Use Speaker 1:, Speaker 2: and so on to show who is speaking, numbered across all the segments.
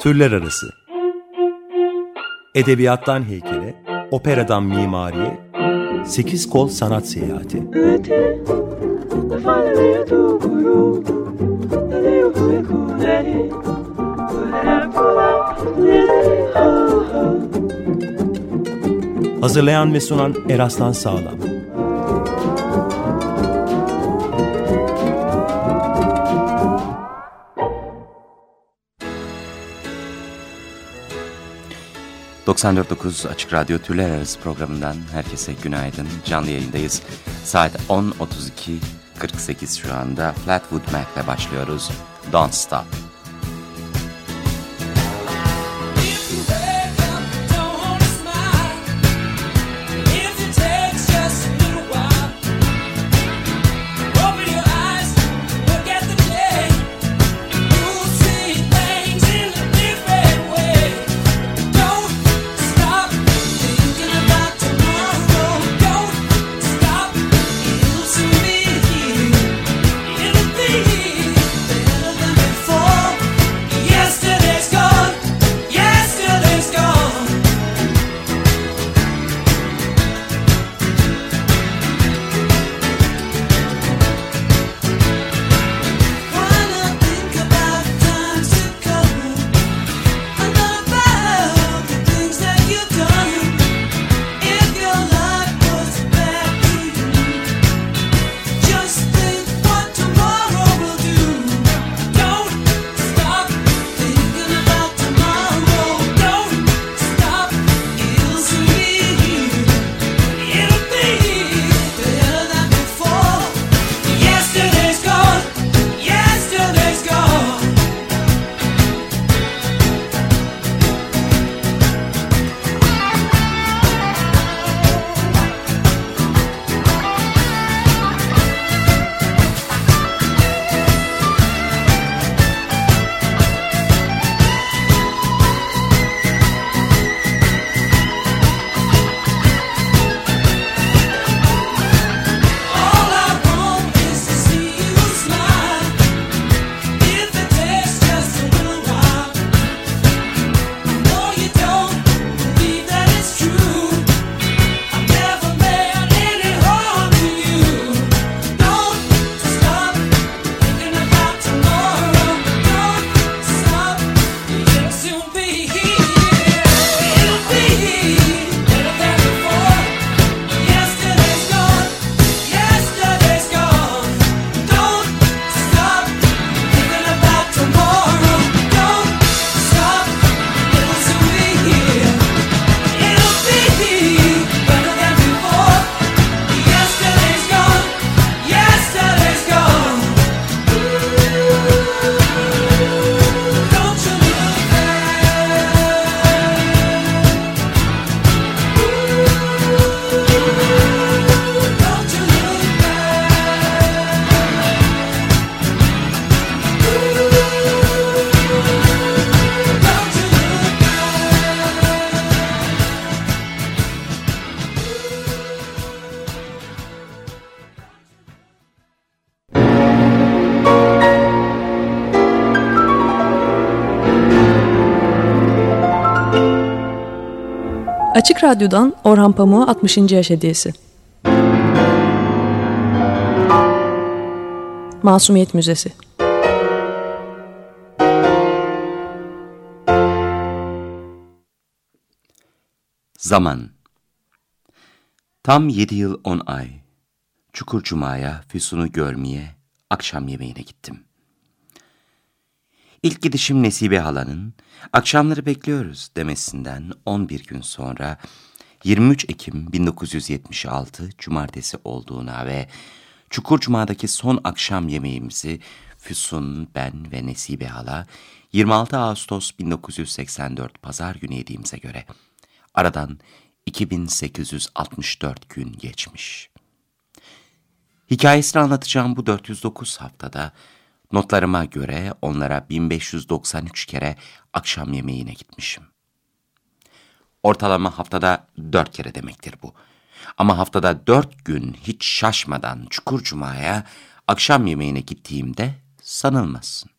Speaker 1: Türler arası. Edebiyattan heykele, operadan mimariye, sekiz kol sanat seyahati. Hazırlayan ve sunan Eraslan Sağlam.
Speaker 2: ...94.9 Açık Radyo Türler Arası programından herkese günaydın. Canlı yayındayız. Saat 10.32.48 şu anda Flatwood Mac'le başlıyoruz. Don't Stop.
Speaker 3: Radyo'dan Orhan Pamuk'a 60. yaş hediyesi. Masumiyet Müzesi
Speaker 2: Zaman Tam yedi yıl on ay. Çukur Cuma'ya Füsun'u görmeye, akşam yemeğine gittim. İlk gidişim Nesibe halanın, akşamları bekliyoruz demesinden 11 gün sonra 23 Ekim 1976 Cumartesi olduğuna ve Çukur Cuma'daki son akşam yemeğimizi Füsun, ben ve Nesibe hala 26 Ağustos 1984 Pazar günü yediğimize göre aradan 2864 gün geçmiş. Hikayesini anlatacağım bu 409 haftada Notlarıma göre onlara 1593 kere akşam yemeğine gitmişim. Ortalama haftada dört kere demektir bu. Ama haftada dört gün hiç şaşmadan Çukur Cuma'ya akşam yemeğine gittiğimde sanılmasın.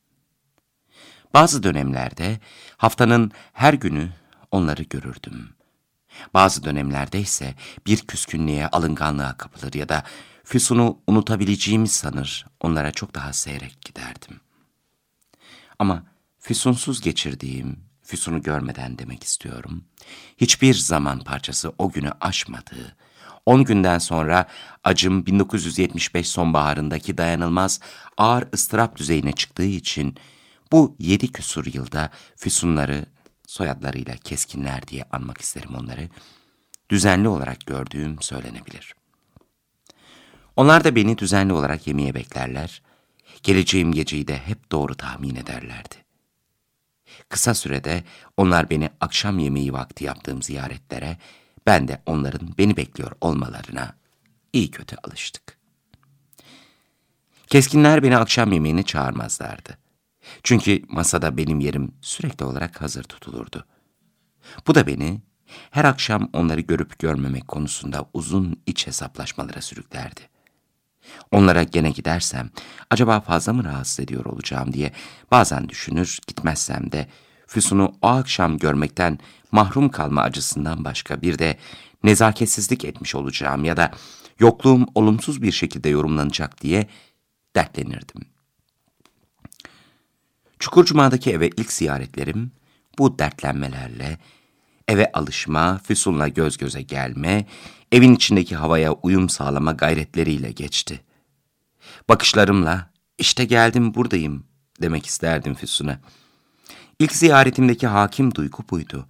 Speaker 4: Bazı dönemlerde haftanın her günü onları görürdüm. Bazı dönemlerde ise bir küskünlüğe, alınganlığa kapılır ya da Füsun'u unutabileceğimi sanır, onlara çok daha seyrek giderdim. Ama Füsunsuz geçirdiğim, Füsun'u görmeden demek istiyorum, hiçbir zaman parçası o günü aşmadığı, 10 günden sonra acım 1975 sonbaharındaki dayanılmaz ağır ıstırap düzeyine çıktığı için bu yedi küsur yılda Füsunları soyadlarıyla keskinler diye anmak isterim onları, düzenli olarak gördüğüm söylenebilir. Onlar da beni düzenli olarak yemeğe beklerler, geleceğim geceyi de hep doğru tahmin ederlerdi. Kısa sürede onlar beni akşam yemeği vakti yaptığım ziyaretlere, ben de onların beni bekliyor olmalarına iyi kötü alıştık. Keskinler beni akşam yemeğine çağırmazlardı. Çünkü masada benim yerim sürekli olarak hazır tutulurdu. Bu da beni her akşam onları görüp görmemek konusunda uzun iç hesaplaşmalara sürüklerdi. Onlara gene gidersem acaba fazla mı rahatsız ediyor olacağım diye bazen düşünür gitmezsem de Füsun'u o akşam görmekten mahrum kalma acısından başka bir de nezaketsizlik etmiş olacağım ya da yokluğum olumsuz bir şekilde yorumlanacak diye dertlenirdim. Çukurcuma'daki eve ilk ziyaretlerim bu dertlenmelerle, eve alışma, Füsun'la göz göze gelme, evin içindeki havaya uyum sağlama gayretleriyle geçti. Bakışlarımla, işte geldim buradayım demek isterdim Füsun'a. İlk ziyaretimdeki hakim duygu buydu.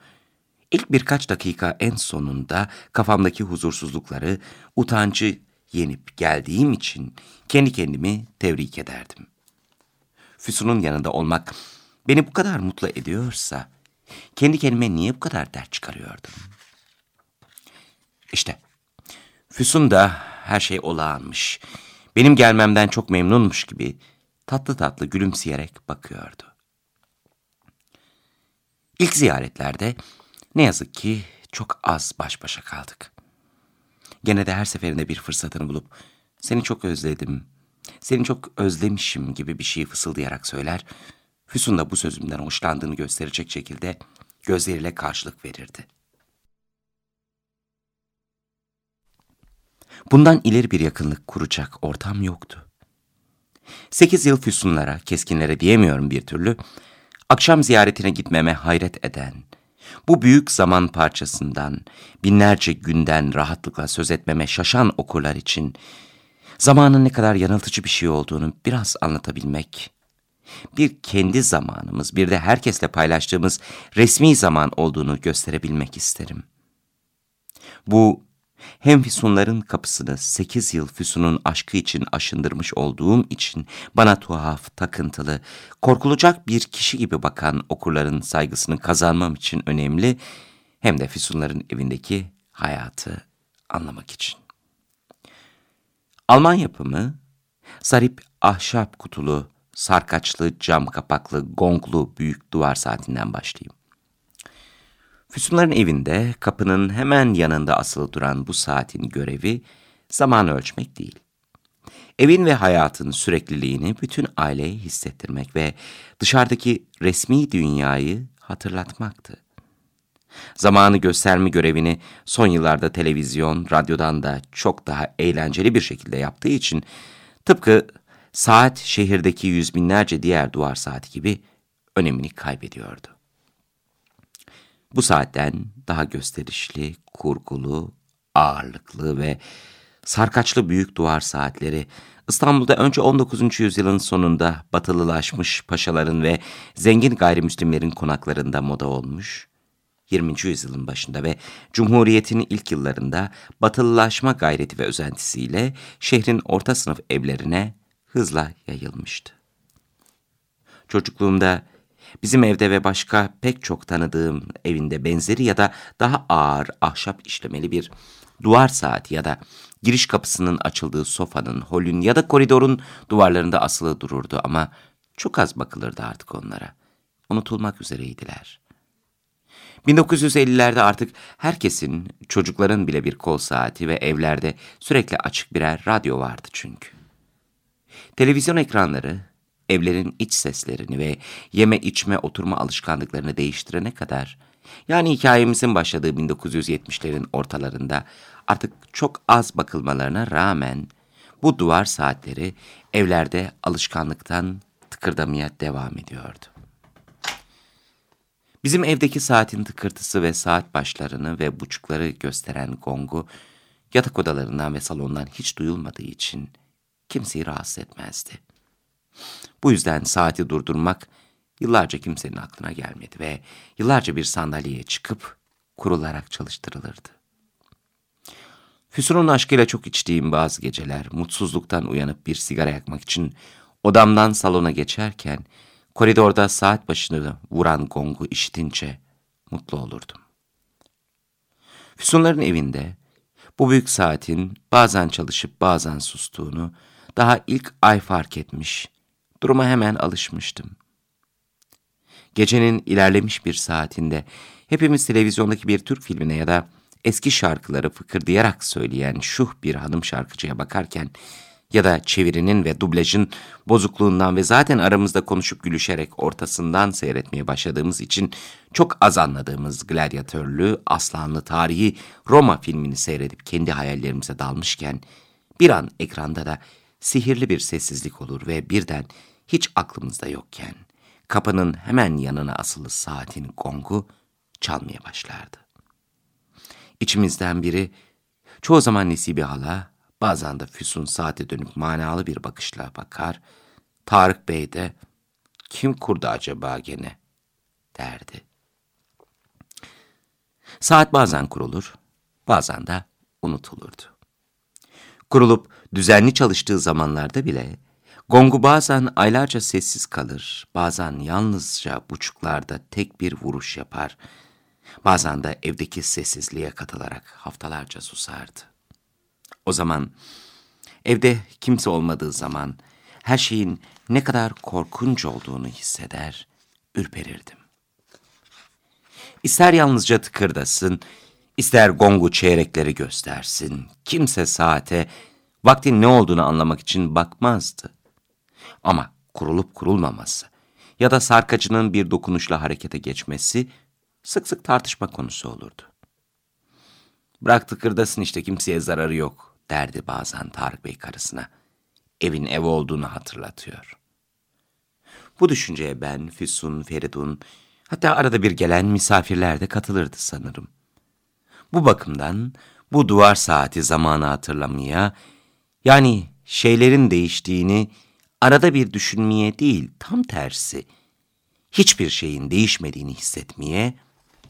Speaker 4: İlk birkaç dakika en sonunda kafamdaki huzursuzlukları, utancı yenip geldiğim için kendi kendimi tebrik ederdim. Füsun'un yanında olmak beni bu kadar mutlu ediyorsa, kendi kendime niye bu kadar dert çıkarıyordum? İşte, Füsun da her şey olağanmış, benim gelmemden çok memnunmuş gibi tatlı tatlı gülümseyerek bakıyordu. İlk ziyaretlerde ne yazık ki çok az baş başa kaldık. Gene de her seferinde bir fırsatını bulup seni çok özledim, seni çok özlemişim gibi bir şey fısıldayarak söyler, Füsun da bu sözümden hoşlandığını gösterecek şekilde gözleriyle karşılık verirdi. Bundan ileri bir yakınlık kuracak ortam yoktu. Sekiz yıl Füsunlara, keskinlere diyemiyorum bir türlü, akşam ziyaretine gitmeme hayret eden, bu büyük zaman parçasından, binlerce günden rahatlıkla söz etmeme şaşan okurlar için, zamanın ne kadar yanıltıcı bir şey olduğunu biraz anlatabilmek, bir kendi zamanımız, bir de herkesle paylaştığımız resmi zaman olduğunu gösterebilmek isterim. Bu hem Füsunların kapısını sekiz yıl Füsun'un aşkı için aşındırmış olduğum için bana tuhaf, takıntılı, korkulacak bir kişi gibi bakan okurların saygısını kazanmam için önemli, hem de Füsunların evindeki hayatı anlamak için. Alman yapımı, zarip ahşap kutulu, sarkaçlı, cam kapaklı, gonglu büyük duvar saatinden başlayayım. Füsunların evinde kapının hemen yanında asılı duran bu saatin görevi zaman ölçmek değil. Evin ve hayatın sürekliliğini bütün aileye hissettirmek ve dışarıdaki resmi dünyayı hatırlatmaktı. Zamanı gösterme görevini son yıllarda televizyon, radyodan da çok daha eğlenceli bir şekilde yaptığı için tıpkı saat şehirdeki yüz binlerce diğer duvar saati gibi önemini kaybediyordu. Bu saatten daha gösterişli, kurgulu, ağırlıklı ve sarkaçlı büyük duvar saatleri İstanbul'da önce 19. yüzyılın sonunda batılılaşmış paşaların ve zengin gayrimüslimlerin konaklarında moda olmuş, 20. yüzyılın başında ve Cumhuriyet'in ilk yıllarında batılılaşma gayreti ve özentisiyle şehrin orta sınıf evlerine hızla yayılmıştı. Çocukluğumda Bizim evde ve başka pek çok tanıdığım evinde benzeri ya da daha ağır ahşap işlemeli bir duvar saati ya da giriş kapısının açıldığı sofanın, holün ya da koridorun duvarlarında asılı dururdu ama çok az bakılırdı artık onlara. Unutulmak üzereydiler. 1950'lerde artık herkesin, çocukların bile bir kol saati ve evlerde sürekli açık birer radyo vardı çünkü. Televizyon ekranları evlerin iç seslerini ve yeme içme oturma alışkanlıklarını değiştirene kadar, yani hikayemizin başladığı 1970'lerin ortalarında artık çok az bakılmalarına rağmen bu duvar saatleri evlerde alışkanlıktan tıkırdamaya devam ediyordu. Bizim evdeki saatin tıkırtısı ve saat başlarını ve buçukları gösteren gongu yatak odalarından ve salondan hiç duyulmadığı için kimseyi rahatsız etmezdi. Bu yüzden saati durdurmak yıllarca kimsenin aklına gelmedi ve yıllarca bir sandalyeye çıkıp kurularak çalıştırılırdı. Füsun'un aşkıyla çok içtiğim bazı geceler mutsuzluktan uyanıp bir sigara yakmak için odamdan salona geçerken koridorda saat başını vuran gongu işitince mutlu olurdum. Füsunların evinde bu büyük saatin bazen çalışıp bazen sustuğunu daha ilk ay fark etmiş, duruma hemen alışmıştım. Gecenin ilerlemiş bir saatinde hepimiz televizyondaki bir Türk filmine ya da eski şarkıları fıkırdayarak söyleyen şuh bir hanım şarkıcıya bakarken ya da çevirinin ve dublajın bozukluğundan ve zaten aramızda konuşup gülüşerek ortasından seyretmeye başladığımız için çok az anladığımız gladyatörlü, aslanlı tarihi Roma filmini seyredip kendi hayallerimize dalmışken bir an ekranda da sihirli bir sessizlik olur ve birden hiç aklımızda yokken kapının hemen yanına asılı saatin gongu çalmaya başlardı. İçimizden biri, çoğu zaman Nesibe hala, bazen de Füsun saate dönüp manalı bir bakışla bakar, Tarık Bey de, kim kurdu acaba gene, derdi. Saat bazen kurulur, bazen de unutulurdu. Kurulup düzenli çalıştığı zamanlarda bile, gongu bazen aylarca sessiz kalır, bazen yalnızca buçuklarda tek bir vuruş yapar, Bazen de evdeki sessizliğe katılarak haftalarca susardı. O zaman evde kimse olmadığı zaman her şeyin ne kadar korkunç olduğunu hisseder, ürperirdim. İster yalnızca tıkırdasın, ister gongu çeyrekleri göstersin, kimse saate vaktin ne olduğunu anlamak için bakmazdı. Ama kurulup kurulmaması ya da sarkacının bir dokunuşla harekete geçmesi sık sık tartışma konusu olurdu. Bırak tıkırdasın işte kimseye zararı yok derdi bazen Tarık Bey karısına. Evin ev olduğunu hatırlatıyor. Bu düşünceye ben, Füsun, Feridun, hatta arada bir gelen misafirler de katılırdı sanırım. Bu bakımdan bu duvar saati zamanı hatırlamaya, yani şeylerin değiştiğini arada bir düşünmeye değil, tam tersi, hiçbir şeyin değişmediğini hissetmeye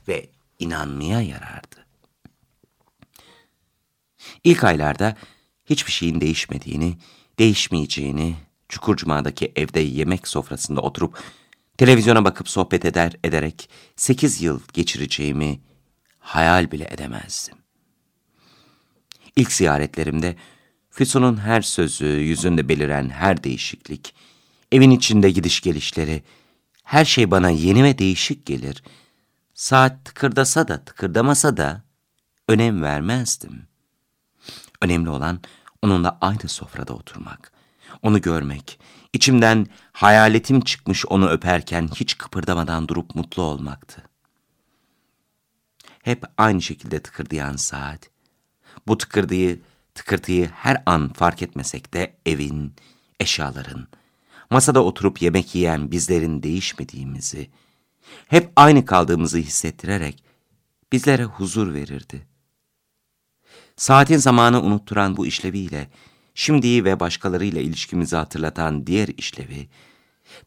Speaker 4: ve inanmaya yarardı. İlk aylarda hiçbir şeyin değişmediğini, değişmeyeceğini, Çukurcuma'daki evde yemek sofrasında oturup televizyona bakıp sohbet eder ederek sekiz yıl geçireceğimi hayal bile edemezdim. İlk ziyaretlerimde Füsun'un her sözü, yüzünde beliren her değişiklik, evin içinde gidiş gelişleri, her şey bana yeni ve değişik gelir Saat tıkırdasa da tıkırdamasa da önem vermezdim. Önemli olan onunla aynı sofrada oturmak, onu görmek, içimden hayaletim çıkmış onu öperken hiç kıpırdamadan durup mutlu olmaktı. Hep aynı şekilde tıkırdayan saat, bu tıkırdıyı, tıkırtıyı her an fark etmesek de evin, eşyaların, masada oturup yemek yiyen bizlerin değişmediğimizi, hep aynı kaldığımızı hissettirerek bizlere huzur verirdi. Saatin zamanı unutturan bu işleviyle, şimdiyi ve başkalarıyla ilişkimizi hatırlatan diğer işlevi,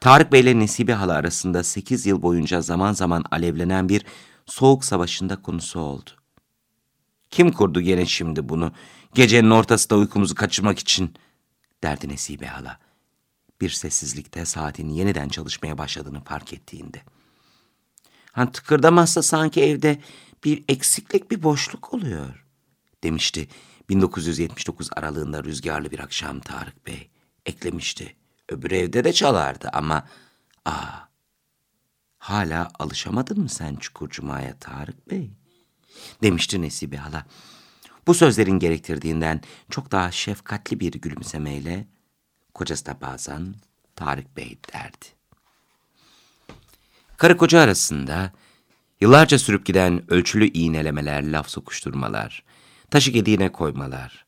Speaker 4: Tarık Bey ile Nesibe Hala arasında sekiz yıl boyunca zaman zaman alevlenen bir soğuk savaşında konusu oldu. Kim kurdu gene şimdi bunu, gecenin ortasında uykumuzu kaçırmak için, derdi Nesibe Hala. Bir sessizlikte saatin yeniden çalışmaya başladığını fark ettiğinde. Hani tıkırdamazsa sanki evde bir eksiklik, bir boşluk oluyor, demişti 1979 aralığında rüzgarlı bir akşam Tarık Bey. Eklemişti. Öbür evde de çalardı ama... Aa, hala alışamadın mı sen Çukurcuma'ya Tarık Bey? Demişti Nesibe hala. Bu sözlerin gerektirdiğinden çok daha şefkatli bir gülümsemeyle kocası da bazen Tarık Bey derdi. Karı koca arasında yıllarca sürüp giden ölçülü iğnelemeler, laf sokuşturmalar, taşı gediğine koymalar,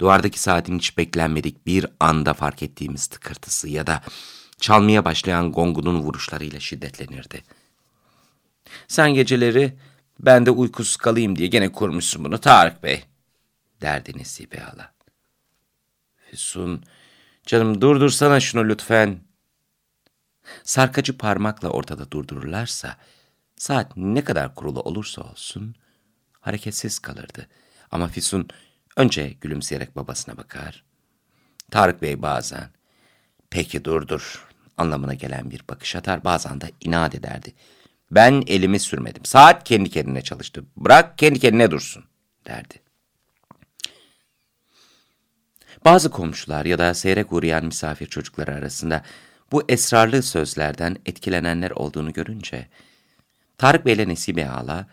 Speaker 4: duvardaki saatin hiç beklenmedik bir anda fark ettiğimiz tıkırtısı ya da çalmaya başlayan gongunun vuruşlarıyla şiddetlenirdi. Sen geceleri ben de uykusuz kalayım diye gene kurmuşsun bunu Tarık Bey, derdi Nesibe hala. Füsun, canım durdursana şunu lütfen. Sarkacı parmakla ortada durdururlarsa, saat ne kadar kurulu olursa olsun, hareketsiz kalırdı. Ama Füsun önce gülümseyerek babasına bakar. Tarık Bey bazen, peki durdur anlamına gelen bir bakış atar, bazen de inat ederdi. Ben elimi sürmedim. Saat kendi kendine çalıştı. Bırak kendi kendine dursun derdi. Bazı komşular ya da seyrek uğrayan misafir çocukları arasında bu esrarlı sözlerden etkilenenler olduğunu görünce Tarık Bey ile Nesibe Hala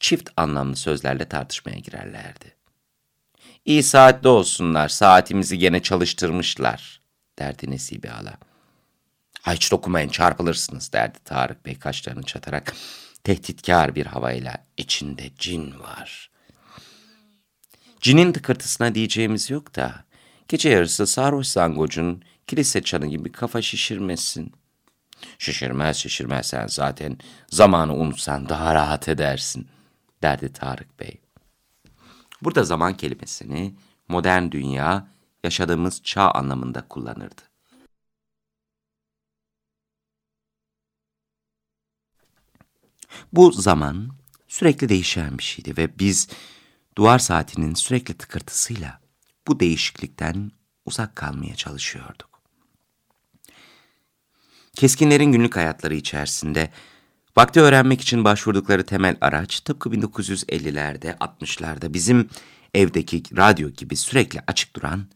Speaker 4: çift anlamlı sözlerle tartışmaya girerlerdi. İyi saatte olsunlar, saatimizi gene çalıştırmışlar, derdi Nesibe Hala. Hiç dokunmayın çarpılırsınız derdi Tarık Bey kaşlarını çatarak. Tehditkar bir havayla içinde cin var. Cinin tıkırtısına diyeceğimiz yok da gece yarısı sarhoş zangocun kilise çanı gibi kafa şişirmesin. Şişirmez şişirmez sen zaten zamanı unutsan daha rahat edersin derdi Tarık Bey. Burada zaman kelimesini modern dünya yaşadığımız çağ anlamında kullanırdı. Bu zaman sürekli değişen bir şeydi ve biz duvar saatinin sürekli tıkırtısıyla bu değişiklikten uzak kalmaya çalışıyorduk. Keskinlerin günlük hayatları içerisinde vakti öğrenmek için başvurdukları temel araç tıpkı 1950'lerde, 60'larda bizim evdeki radyo gibi sürekli açık duran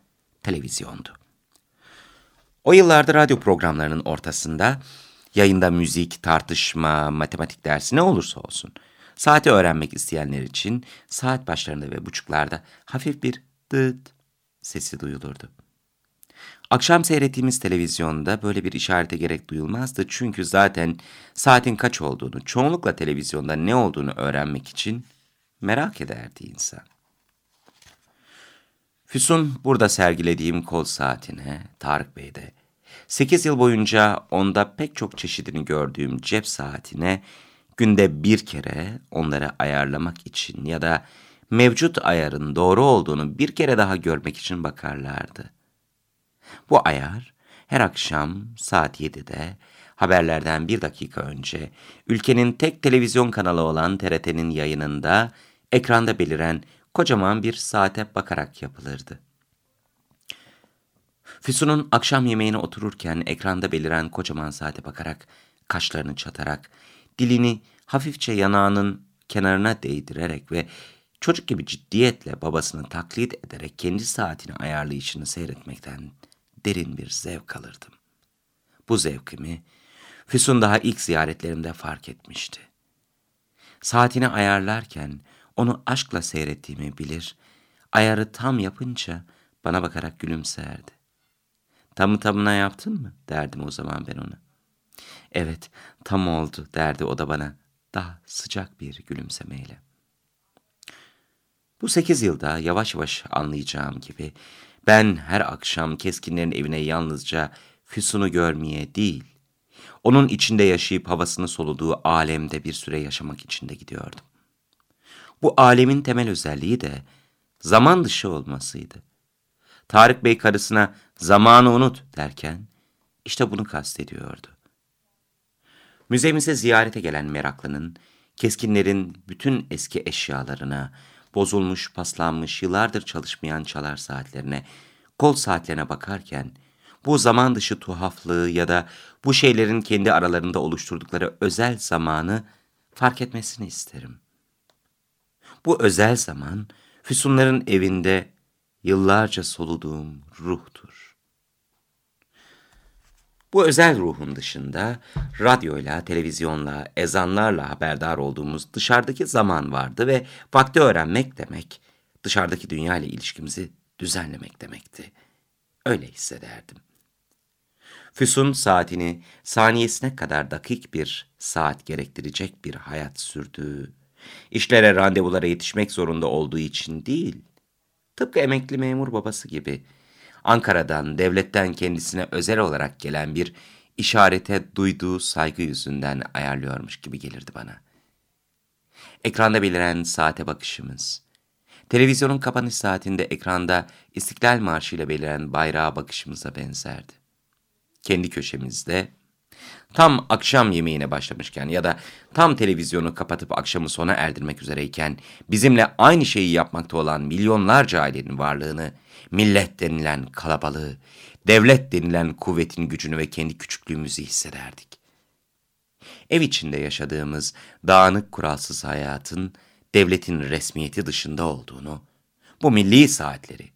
Speaker 4: televizyondu. O yıllarda radyo programlarının ortasında Yayında müzik, tartışma, matematik dersi ne olursa olsun. Saati öğrenmek isteyenler için saat başlarında ve buçuklarda hafif bir dıt sesi duyulurdu. Akşam seyrettiğimiz televizyonda böyle bir işarete gerek duyulmazdı çünkü zaten saatin kaç olduğunu, çoğunlukla televizyonda ne olduğunu öğrenmek için merak ederdi insan. Füsun burada sergilediğim kol saatine, Tarık Bey'de 8 yıl boyunca onda pek çok çeşidini gördüğüm cep saatine günde bir kere onları ayarlamak için ya da mevcut ayarın doğru olduğunu bir kere daha görmek için bakarlardı. Bu ayar her akşam saat 7'de haberlerden bir dakika önce ülkenin tek televizyon kanalı olan TRT'nin yayınında ekranda beliren kocaman bir saate bakarak yapılırdı. Füsun'un akşam yemeğine otururken ekranda beliren kocaman saate bakarak, kaşlarını çatarak, dilini hafifçe yanağının kenarına değdirerek ve çocuk gibi ciddiyetle babasını taklit ederek kendi saatini ayarlayışını seyretmekten derin bir zevk alırdım. Bu zevkimi Füsun daha ilk ziyaretlerimde fark etmişti. Saatini ayarlarken onu aşkla seyrettiğimi bilir, ayarı tam yapınca bana bakarak gülümserdi. Tamı tamına yaptın mı? derdim o zaman ben ona. Evet, tam oldu derdi o da bana daha sıcak bir gülümsemeyle. Bu sekiz yılda yavaş yavaş anlayacağım gibi ben her akşam keskinlerin evine yalnızca Füsun'u görmeye değil, onun içinde yaşayıp havasını soluduğu alemde bir süre yaşamak için de gidiyordum. Bu alemin temel özelliği de zaman dışı olmasıydı. Tarık Bey karısına zamanı unut derken işte bunu kastediyordu. Müzemize ziyarete gelen meraklının, keskinlerin bütün eski eşyalarına, bozulmuş, paslanmış, yıllardır çalışmayan çalar saatlerine, kol saatlerine bakarken, bu zaman dışı tuhaflığı ya da bu şeylerin kendi aralarında oluşturdukları özel zamanı fark etmesini isterim. Bu özel zaman, Füsunların evinde yıllarca soluduğum ruhtur. Bu özel ruhun dışında radyoyla, televizyonla, ezanlarla haberdar olduğumuz dışarıdaki zaman vardı ve vakti öğrenmek demek, dışarıdaki dünya ile ilişkimizi düzenlemek demekti. Öyle hissederdim. Füsun saatini saniyesine kadar dakik bir saat gerektirecek bir hayat sürdüğü, işlere randevulara yetişmek zorunda olduğu için değil, tıpkı emekli memur babası gibi Ankara'dan, devletten kendisine özel olarak gelen bir işarete duyduğu saygı yüzünden ayarlıyormuş gibi gelirdi bana. Ekranda beliren saate bakışımız, televizyonun kapanış saatinde ekranda İstiklal Marşı ile beliren bayrağa bakışımıza benzerdi. Kendi köşemizde, tam akşam yemeğine başlamışken ya da tam televizyonu kapatıp akşamı sona erdirmek üzereyken bizimle aynı şeyi yapmakta olan milyonlarca ailenin varlığını, millet denilen kalabalığı, devlet denilen kuvvetin gücünü ve kendi küçüklüğümüzü hissederdik. Ev içinde yaşadığımız dağınık kuralsız hayatın devletin resmiyeti dışında olduğunu, bu milli saatleri,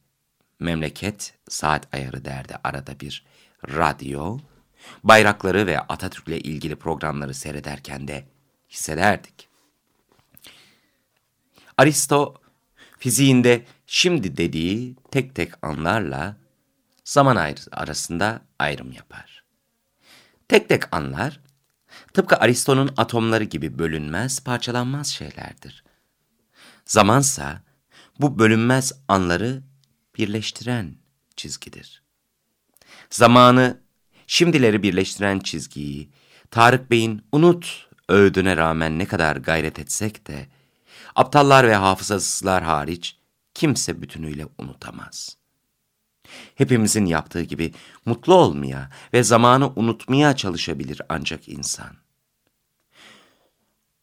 Speaker 4: memleket saat ayarı derdi arada bir, radyo, bayrakları ve Atatürk'le ilgili programları seyrederken de hissederdik. Aristo, fiziğinde şimdi dediği tek tek anlarla zaman arasında ayrım yapar. Tek tek anlar, tıpkı Aristo'nun atomları gibi bölünmez, parçalanmaz şeylerdir. Zamansa bu bölünmez anları birleştiren çizgidir. Zamanı, şimdileri birleştiren çizgiyi, Tarık Bey'in unut öğüdüne rağmen ne kadar gayret etsek de, aptallar ve hafızasızlar hariç kimse bütünüyle unutamaz. Hepimizin yaptığı gibi mutlu olmaya ve zamanı unutmaya çalışabilir ancak insan.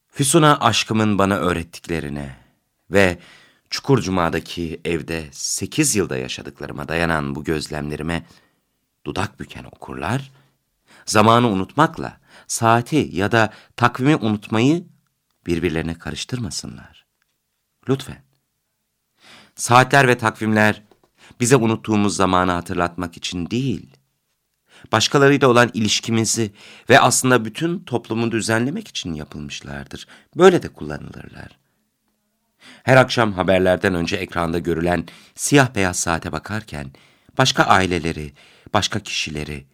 Speaker 4: Füsun'a aşkımın bana öğrettiklerine ve Çukurcuma'daki evde sekiz yılda yaşadıklarıma dayanan bu gözlemlerime dudak büken okurlar, zamanı unutmakla saati ya da takvimi unutmayı birbirlerine karıştırmasınlar. Lütfen. Saatler ve takvimler bize unuttuğumuz zamanı hatırlatmak için değil, başkalarıyla olan ilişkimizi ve aslında bütün toplumu düzenlemek için yapılmışlardır. Böyle de kullanılırlar. Her akşam haberlerden önce ekranda görülen siyah beyaz saate bakarken başka aileleri, başka kişileri,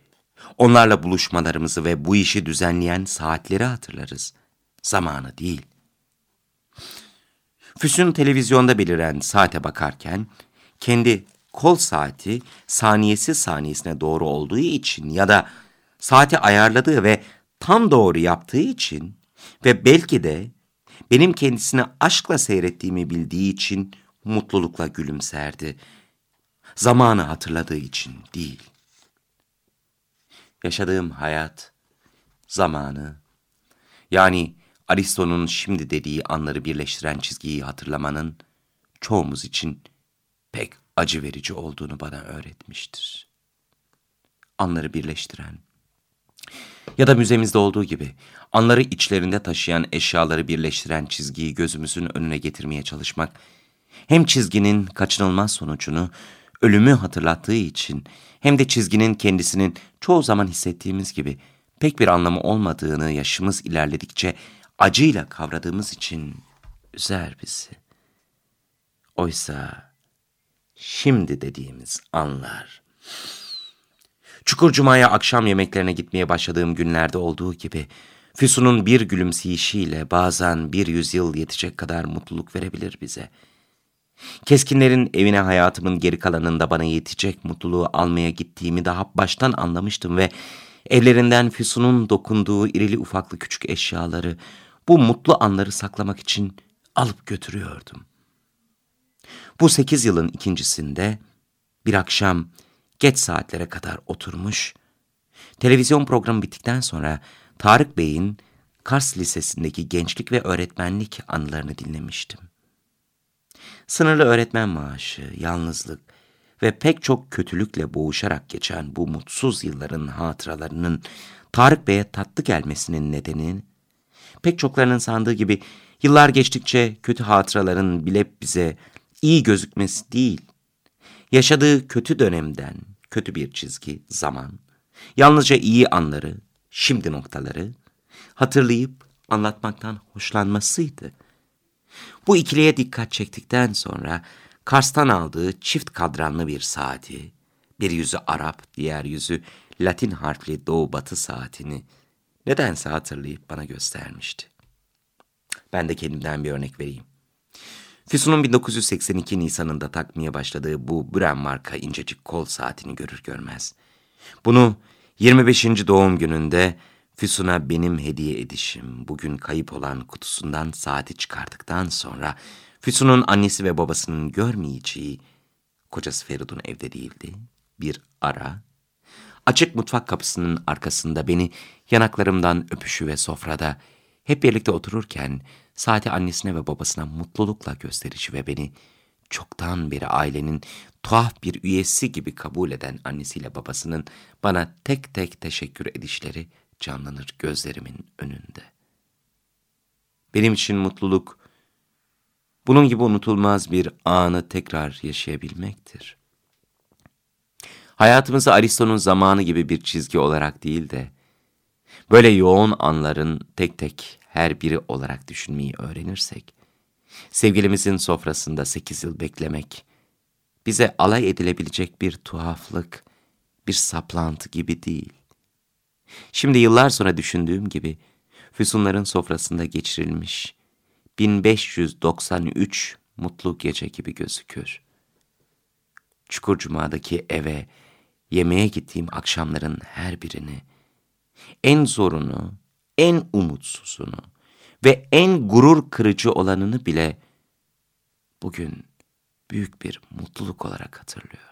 Speaker 4: onlarla buluşmalarımızı ve bu işi düzenleyen saatleri hatırlarız. Zamanı değil. Füsun televizyonda beliren saate bakarken kendi kol saati saniyesi saniyesine doğru olduğu için ya da saati ayarladığı ve tam doğru yaptığı için ve belki de benim kendisini aşkla seyrettiğimi bildiği için mutlulukla gülümserdi. Zamanı hatırladığı için değil. Yaşadığım hayat, zamanı, yani Aristo'nun şimdi dediği anları birleştiren çizgiyi hatırlamanın çoğumuz için pek acı verici olduğunu bana öğretmiştir. Anları birleştiren ya da müzemizde olduğu gibi anları içlerinde taşıyan eşyaları birleştiren çizgiyi gözümüzün önüne getirmeye çalışmak, hem çizginin kaçınılmaz sonucunu, ölümü hatırlattığı için hem de çizginin kendisinin çoğu zaman hissettiğimiz gibi pek bir anlamı olmadığını yaşımız ilerledikçe acıyla kavradığımız için üzer bizi. Oysa şimdi dediğimiz anlar. Çukur Cuma'ya akşam yemeklerine gitmeye başladığım günlerde olduğu gibi Füsun'un bir gülümseyişiyle bazen bir yüzyıl yetecek kadar mutluluk verebilir bize. Keskinlerin evine hayatımın geri kalanında bana yetecek mutluluğu almaya gittiğimi daha baştan anlamıştım ve evlerinden Füsun'un dokunduğu irili ufaklı küçük eşyaları, bu mutlu anları saklamak için alıp götürüyordum. Bu sekiz yılın ikincisinde bir akşam geç saatlere kadar oturmuş, televizyon programı bittikten sonra Tarık Bey'in Kars Lisesi'ndeki gençlik ve öğretmenlik anılarını dinlemiştim. Sınırlı öğretmen maaşı, yalnızlık ve pek çok kötülükle boğuşarak geçen bu mutsuz yılların hatıralarının Tarık Bey'e tatlı gelmesinin nedeni, pek çoklarının sandığı gibi yıllar geçtikçe kötü hatıraların bile bize iyi gözükmesi değil, yaşadığı kötü dönemden kötü bir çizgi, zaman, yalnızca iyi anları, şimdi noktaları hatırlayıp anlatmaktan hoşlanmasıydı. Bu ikiliye dikkat çektikten sonra Kars'tan aldığı çift kadranlı bir saati, bir yüzü Arap, diğer yüzü Latin harfli doğu batı saatini nedense hatırlayıp bana göstermişti. Ben de kendimden bir örnek vereyim. Füsun'un 1982 Nisan'ında takmaya başladığı bu Brem marka incecik kol saatini görür görmez. Bunu 25. doğum gününde Füsun'a benim hediye edişim, bugün kayıp olan kutusundan saati çıkardıktan sonra Füsun'un annesi ve babasının görmeyeceği, kocası Feridun evde değildi, bir ara, açık mutfak kapısının arkasında beni yanaklarımdan öpüşü ve sofrada hep birlikte otururken saati annesine ve babasına mutlulukla gösterişi ve beni çoktan beri ailenin tuhaf bir üyesi gibi kabul eden annesiyle babasının bana tek tek teşekkür edişleri canlanır gözlerimin önünde. Benim için mutluluk, bunun gibi unutulmaz bir anı tekrar yaşayabilmektir. Hayatımızı Aristo'nun zamanı gibi bir çizgi olarak değil de, böyle yoğun anların tek tek her biri olarak düşünmeyi öğrenirsek, sevgilimizin sofrasında sekiz yıl beklemek, bize alay edilebilecek bir tuhaflık, bir saplantı gibi değil. Şimdi yıllar sonra düşündüğüm gibi, Füsunların sofrasında geçirilmiş 1593 mutlu gece gibi gözükür. Çukurcuma'daki eve, yemeğe gittiğim akşamların her birini, en zorunu, en umutsuzunu ve en gurur kırıcı olanını bile bugün büyük bir mutluluk olarak hatırlıyorum.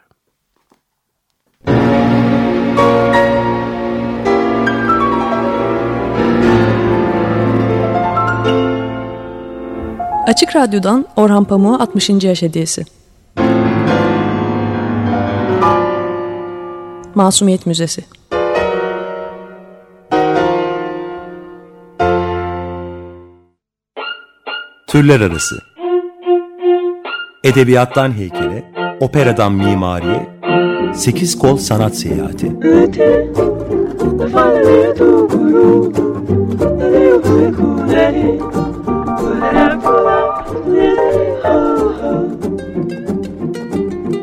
Speaker 3: Açık Radyo'dan Orhan Pamuk'a 60. yaş hediyesi. Masumiyet Müzesi
Speaker 1: Türler Arası Edebiyattan heykele, operadan mimariye, sekiz kol sanat seyahati.